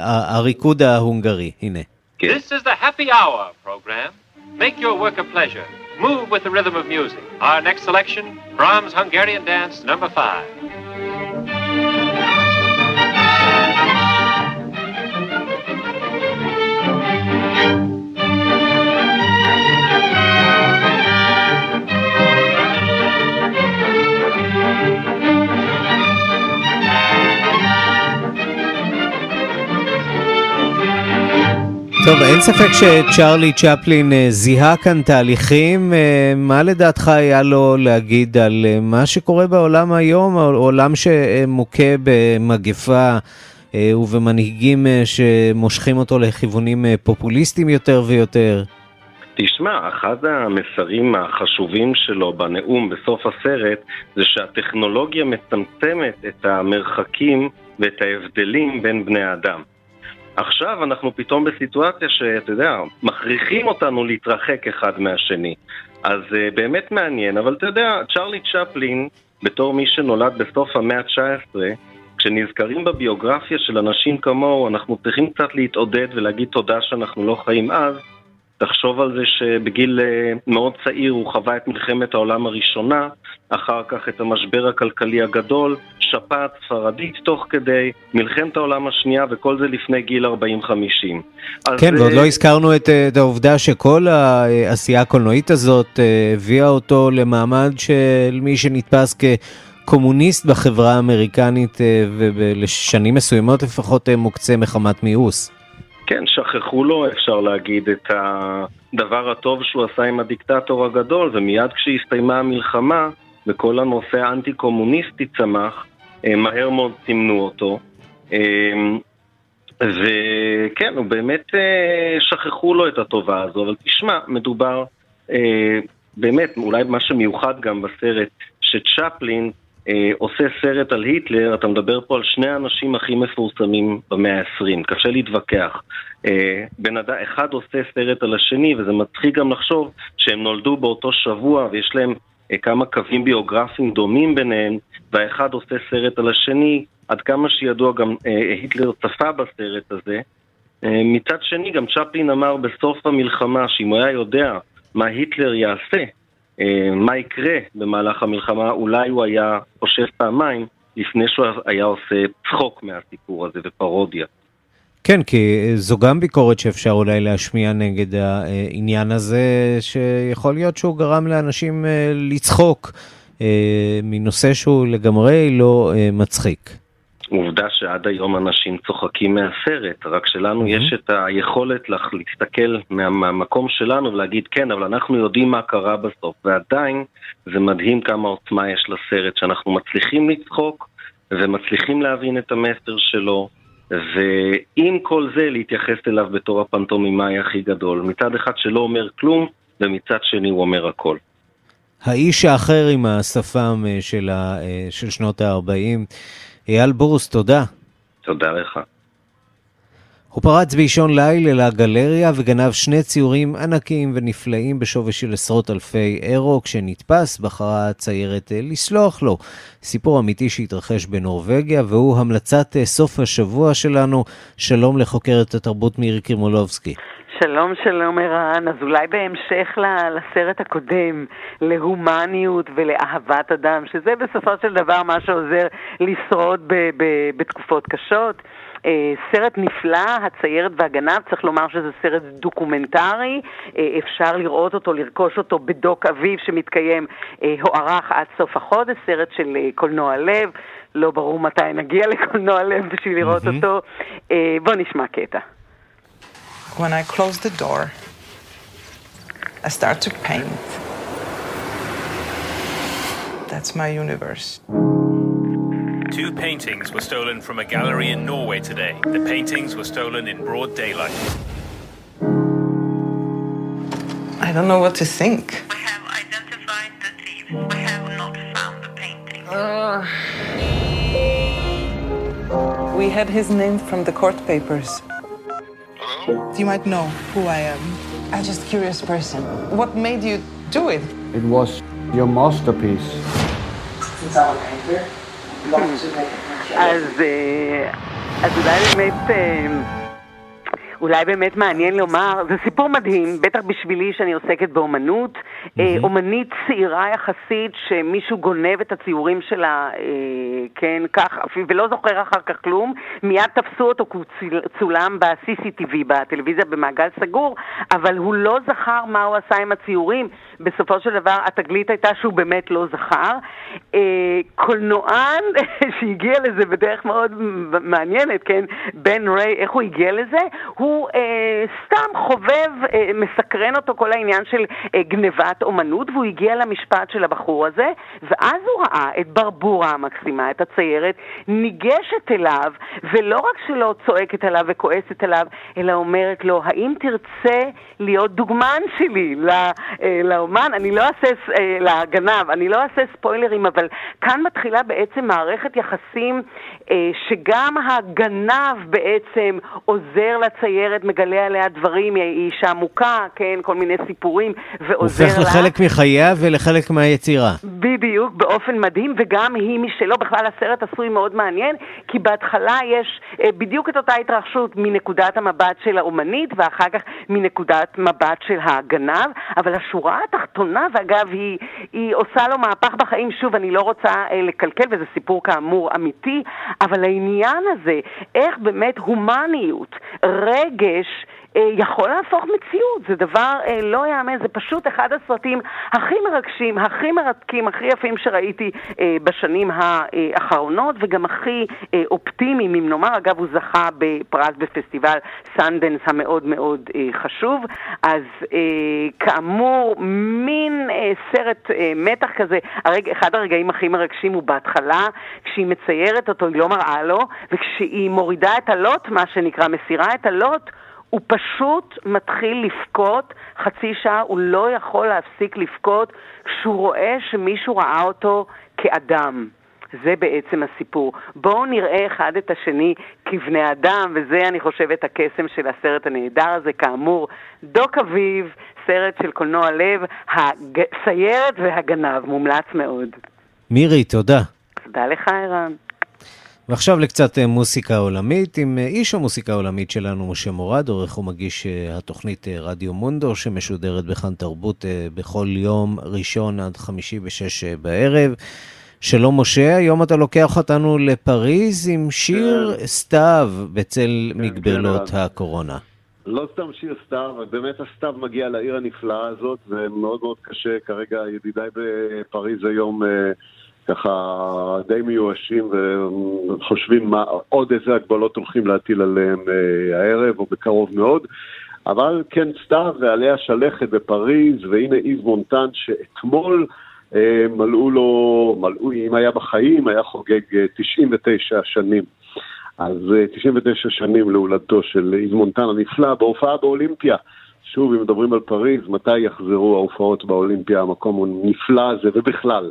הריקוד ההונגרי, הנה. This is the happy hour program. Make your work a pleasure. Move with the rhythm of music. Our next selection, Brahms Hungarian Dance number 5. אין ספק שצ'רלי צ'פלין אה, זיהה כאן תהליכים. אה, מה לדעתך היה לו להגיד על אה, מה שקורה בעולם היום, עולם שמוכה במגפה ובמנהיגים שמושכים אותו לכיוונים פופוליסטיים יותר ויותר? תשמע, אחד המסרים החשובים שלו בנאום בסוף הסרט זה שהטכנולוגיה מצמצמת את המרחקים ואת ההבדלים בין בני אדם. עכשיו אנחנו פתאום בסיטואציה שאתה יודע, מכריחים אותנו להתרחק אחד מהשני. אז uh, באמת מעניין, אבל אתה יודע, צ'רלי צ'פלין, בתור מי שנולד בסוף המאה ה-19, כשנזכרים בביוגרפיה של אנשים כמוהו, אנחנו צריכים קצת להתעודד ולהגיד תודה שאנחנו לא חיים אז. תחשוב על זה שבגיל אה, מאוד צעיר הוא חווה את מלחמת העולם הראשונה, אחר כך את המשבר הכלכלי הגדול, שפעת ספרדית תוך כדי, מלחמת העולם השנייה, וכל זה לפני גיל 40-50. כן, ועוד לא הזכרנו את, את העובדה שכל העשייה הקולנועית הזאת הביאה אותו למעמד של מי שנתפס כ... קומוניסט בחברה האמריקנית אה, ולשנים מסוימות לפחות אה, מוקצה מחמת מיאוס. כן, שכחו לו, אפשר להגיד, את הדבר הטוב שהוא עשה עם הדיקטטור הגדול, ומיד כשהסתיימה המלחמה וכל הנושא האנטי-קומוניסטי צמח, אה, מהר מאוד סימנו אותו. וכן, הוא באמת שכחו לו את הטובה הזו, אבל תשמע, מדובר באמת, אולי מה שמיוחד גם בסרט, שצ'פלין אה, עושה סרט על היטלר, אתה מדבר פה על שני האנשים הכי מפורסמים במאה ה-20, קשה להתווכח. אה, בן אדם אחד עושה סרט על השני, וזה מצחיק גם לחשוב שהם נולדו באותו שבוע ויש להם אה, כמה קווים ביוגרפיים דומים ביניהם, והאחד עושה סרט על השני, עד כמה שידוע גם אה, היטלר צפה בסרט הזה. אה, מצד שני, גם צ'פלין אמר בסוף המלחמה שאם הוא היה יודע מה היטלר יעשה, מה יקרה במהלך המלחמה, אולי הוא היה חושב פעמיים לפני שהוא היה עושה צחוק מהסיפור הזה ופרודיה. כן, כי זו גם ביקורת שאפשר אולי להשמיע נגד העניין הזה, שיכול להיות שהוא גרם לאנשים אה, לצחוק אה, מנושא שהוא לגמרי לא מצחיק. עובדה שעד היום אנשים צוחקים מהסרט, רק שלנו mm-hmm. יש את היכולת להסתכל מה, מהמקום שלנו ולהגיד כן, אבל אנחנו יודעים מה קרה בסוף, ועדיין זה מדהים כמה עוצמה יש לסרט, שאנחנו מצליחים לצחוק ומצליחים להבין את המסר שלו, ועם כל זה להתייחס אליו בתור הפנטומימאי הכי גדול, מצד אחד שלא אומר כלום, ומצד שני הוא אומר הכל. האיש האחר עם השפם אה, של, ה, אה, של שנות ה-40 אייל בורוס, תודה. תודה לך. הוא פרץ באישון ליל אל הגלריה וגנב שני ציורים ענקיים ונפלאים בשווי של עשרות אלפי אירו. כשנתפס בחרה הציירת אה, לסלוח לו. סיפור אמיתי שהתרחש בנורבגיה והוא המלצת אה, סוף השבוע שלנו. שלום לחוקרת התרבות מירי קרימולובסקי. שלום, שלום ערן. אז אולי בהמשך לסרט הקודם, להומניות ולאהבת אדם, שזה בסופו של דבר מה שעוזר לשרוד ב- ב- בתקופות קשות. אה, סרט נפלא, הציירת והגנב, צריך לומר שזה סרט דוקומנטרי, אה, אפשר לראות אותו, לרכוש אותו בדוק אביב שמתקיים, אה, הוארך עד סוף החודש, סרט של קולנוע לב, לא ברור מתי נגיע לקולנוע לב בשביל לראות. אותו. בואו נשמע קטע. When I close the door, I start to paint. That's my universe. Two paintings were stolen from a gallery in Norway today. The paintings were stolen in broad daylight. I don't know what to think. We have identified the thieves. We have not found the painting. Uh, we had his name from the court papers. Hello? You might know who I am. I'm just curious person. What made you do it? It was your masterpiece. Since I make. As the, as the direct made אולי באמת מעניין לומר, זה סיפור מדהים, בטח בשבילי שאני עוסקת באומנות. Mm-hmm. אומנית צעירה יחסית, שמישהו גונב את הציורים שלה, אה, כן, כך, ולא זוכר אחר כך כלום. מיד תפסו אותו הוא צולם ב-CCTV, בטלוויזיה במעגל סגור, אבל הוא לא זכר מה הוא עשה עם הציורים. בסופו של דבר התגלית הייתה שהוא באמת לא זכר. אה, קולנוען שהגיע לזה בדרך מאוד מעניינת, כן, בן ריי, איך הוא הגיע לזה? הוא אה, סתם חובב, אה, מסקרן אותו כל העניין של אה, גנבת אומנות, והוא הגיע למשפט של הבחור הזה, ואז הוא ראה את ברבורה המקסימה, את הציירת, ניגשת אליו, ולא רק שלא צועקת עליו וכועסת עליו, אלא אומרת לו, האם תרצה להיות דוגמן שלי לא, אה? לאומן, אני לא אעשה, אה, לגנב, אני לא אעשה ספוילרים, אבל כאן מתחילה בעצם מערכת יחסים אה, שגם הגנב בעצם עוזר לציירת, מגלה עליה דברים, היא אישה מוכה, כן, כל מיני סיפורים, ועוזר לה. הופך לחלק מחייה ולחלק מהיצירה. בדיוק, באופן מדהים, וגם היא משלו, בכלל הסרט עשוי מאוד מעניין, כי בהתחלה יש אה, בדיוק את אותה התרחשות מנקודת המבט של האומנית, ואחר כך מנקודת מבט של הגנב, אבל השורה התחתונה, ואגב, היא, היא עושה לו מהפך בחיים, שוב, אני לא רוצה אה, לקלקל, וזה סיפור כאמור אמיתי, אבל העניין הזה, איך באמת הומניות, רגש, אה, יכול להפוך מציאות, זה דבר אה, לא יאמן, זה פשוט אחד הסרטים הכי מרגשים, הכי מרתקים, הכי יפים שראיתי אה, בשנים האחרונות, וגם הכי אופטימיים, אם נאמר. אגב, הוא זכה בפרס בפסטיבל סנדנס המאוד מאוד חשוב. אז כאמור, מין סרט מתח כזה, הרג, אחד הרגעים הכי מרגשים הוא בהתחלה, כשהיא מציירת אותו, היא לא מראה לו, וכשהיא מורידה את הלוט, מה שנקרא, מסירה את הלוט, הוא פשוט מתחיל לבכות חצי שעה, הוא לא יכול להפסיק לבכות כשהוא רואה שמישהו ראה אותו כאדם. זה בעצם הסיפור. בואו נראה אחד את השני כבני אדם, וזה, אני חושבת, הקסם של הסרט הנהדר הזה. כאמור, דוק אביב, סרט של קולנוע לב, הסיירת והגנב, מומלץ מאוד. מירי, תודה. תודה לך, ערן. ועכשיו לקצת אה, מוסיקה עולמית, עם אה, איש המוסיקה העולמית שלנו, משה מורד, עורך ומגיש אה, התוכנית רדיו מונדו, שמשודרת בכאן תרבות בכל יום ראשון עד חמישי בשש בערב. שלום משה, היום אתה לוקח אותנו לפריז עם שיר כן. סתיו בצל כן, מגבלות כן, הקורונה. לא סתם שיר סתיו, באמת הסתיו מגיע לעיר הנפלאה הזאת, ומאוד מאוד קשה כרגע, ידידיי בפריז היום... ככה די מיואשים וחושבים מה, עוד איזה הגבלות הולכים להטיל עליהם אה, הערב או בקרוב מאוד. אבל כן סתיו ועליה שלכת בפריז, והנה איז מונטן שאתמול אה, מלאו לו, מלאו, אם היה בחיים, היה חוגג אה, 99 שנים. אז אה, 99 שנים להולדתו של איז מונטן הנפלא בהופעה באולימפיה. שוב, אם מדברים על פריז, מתי יחזרו ההופעות באולימפיה, המקום הנפלא הזה, ובכלל.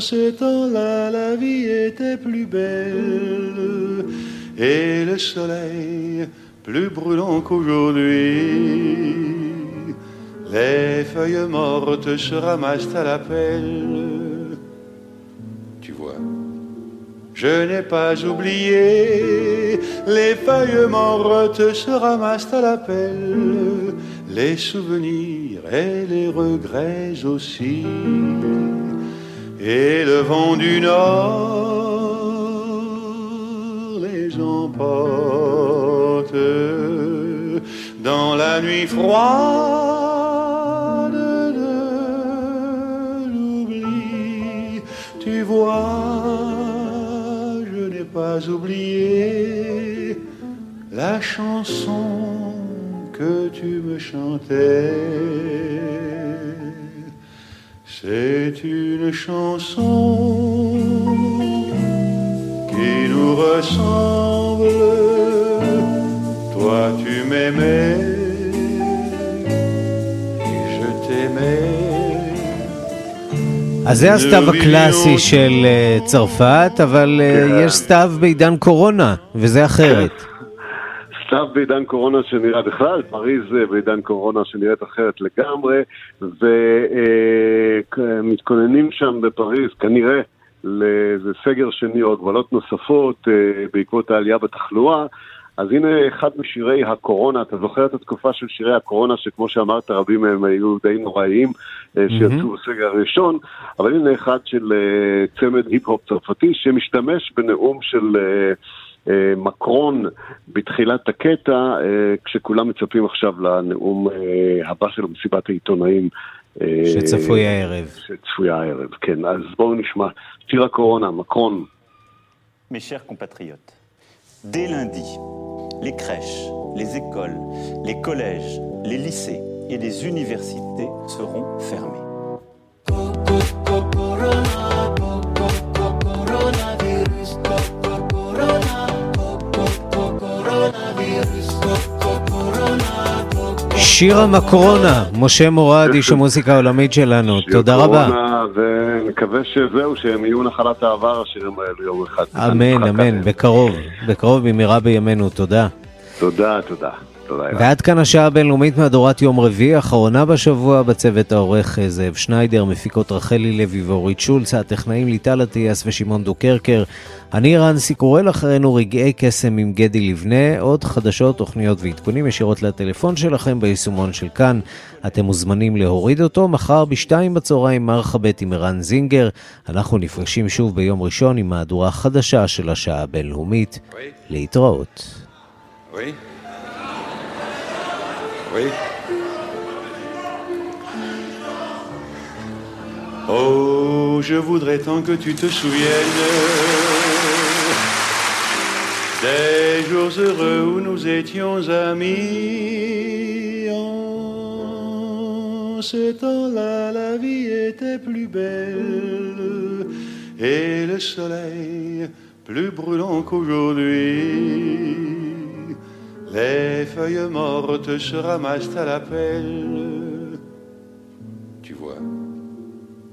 En ce temps-là, la vie était plus belle et le soleil plus brûlant qu'aujourd'hui. Les feuilles mortes se ramassent à la pelle. Tu vois, je n'ai pas oublié. Les feuilles mortes se ramassent à la pelle. Les souvenirs et les regrets aussi et le vent du nord les emporte dans la nuit froide de l'oubli. Tu vois, je n'ai pas oublié la chanson que tu me chantais. C'est une chanson qui nous ressemble. Toi tu m'aimais et je t'aimais. אז זה הסתיו הקלאסי של צרפת, אבל יש סתיו בעידן קורונה, וזה אחרת. סתיו בעידן קורונה שנראה בכלל, פריז בעידן קורונה שנראית אחרת לגמרי, ומתכוננים שם בפריז כנראה לאיזה סגר שני או הגבלות נוספות בעקבות העלייה בתחלואה. אז הנה אחד משירי הקורונה, אתה זוכר את התקופה של שירי הקורונה, שכמו שאמרת, רבים מהם היו די נוראיים, שיצאו בסגר הראשון, אבל הנה אחד של צמד היפ-הופ צרפתי, שמשתמש בנאום של... מקרון בתחילת הקטע, כשכולם מצפים עכשיו לנאום הבא שלו, מסיבת העיתונאים שצפוי הערב. שצפוי הערב, כן. אז בואו נשמע. שיר הקורונה, מקרון. Mes chers compatriotes, dès lundi, les crèches, les écoles, les collèges, les lycées et les universités seront fermés. שיר המקרונה, משה מורד, איש המוזיקה העולמית שלנו, תודה רבה. ונקווה שזהו, שהם יהיו נחלת העבר, השירים האלו יום אחד. אמן, אמן, בקרוב, בקרוב במהרה בימינו, תודה. תודה, תודה. ועד כאן השעה הבינלאומית מהדורת יום רביעי, אחרונה בשבוע בצוות העורך זאב שניידר, מפיקות רחלי לוי ואורית שולץ, הטכנאים ליטל אטיאס ושמעון דוקרקר. אני רנסי קורל אחרינו רגעי קסם עם גדי לבנה, עוד חדשות, תוכניות ועדכונים ישירות לטלפון שלכם ביישומון של כאן. אתם מוזמנים להוריד אותו, מחר בשתיים בצהריים מרחבת עם ערן זינגר. אנחנו נפגשים שוב ביום ראשון עם מהדורה חדשה של השעה הבינלאומית. להתראות. Oui Oui Oh, je voudrais tant que tu te souviennes des jours heureux où nous étions amis. En ce temps-là, la vie était plus belle et le soleil plus brûlant qu'aujourd'hui. Les feuilles mortes se ramassent à la pelle. Tu vois,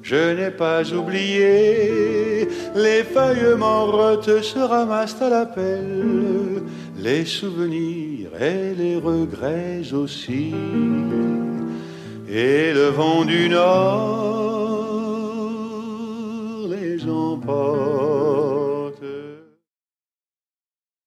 je n'ai pas oublié. Les feuilles mortes se ramassent à la pelle. Les souvenirs et les regrets aussi. Et le vent du nord les emporte.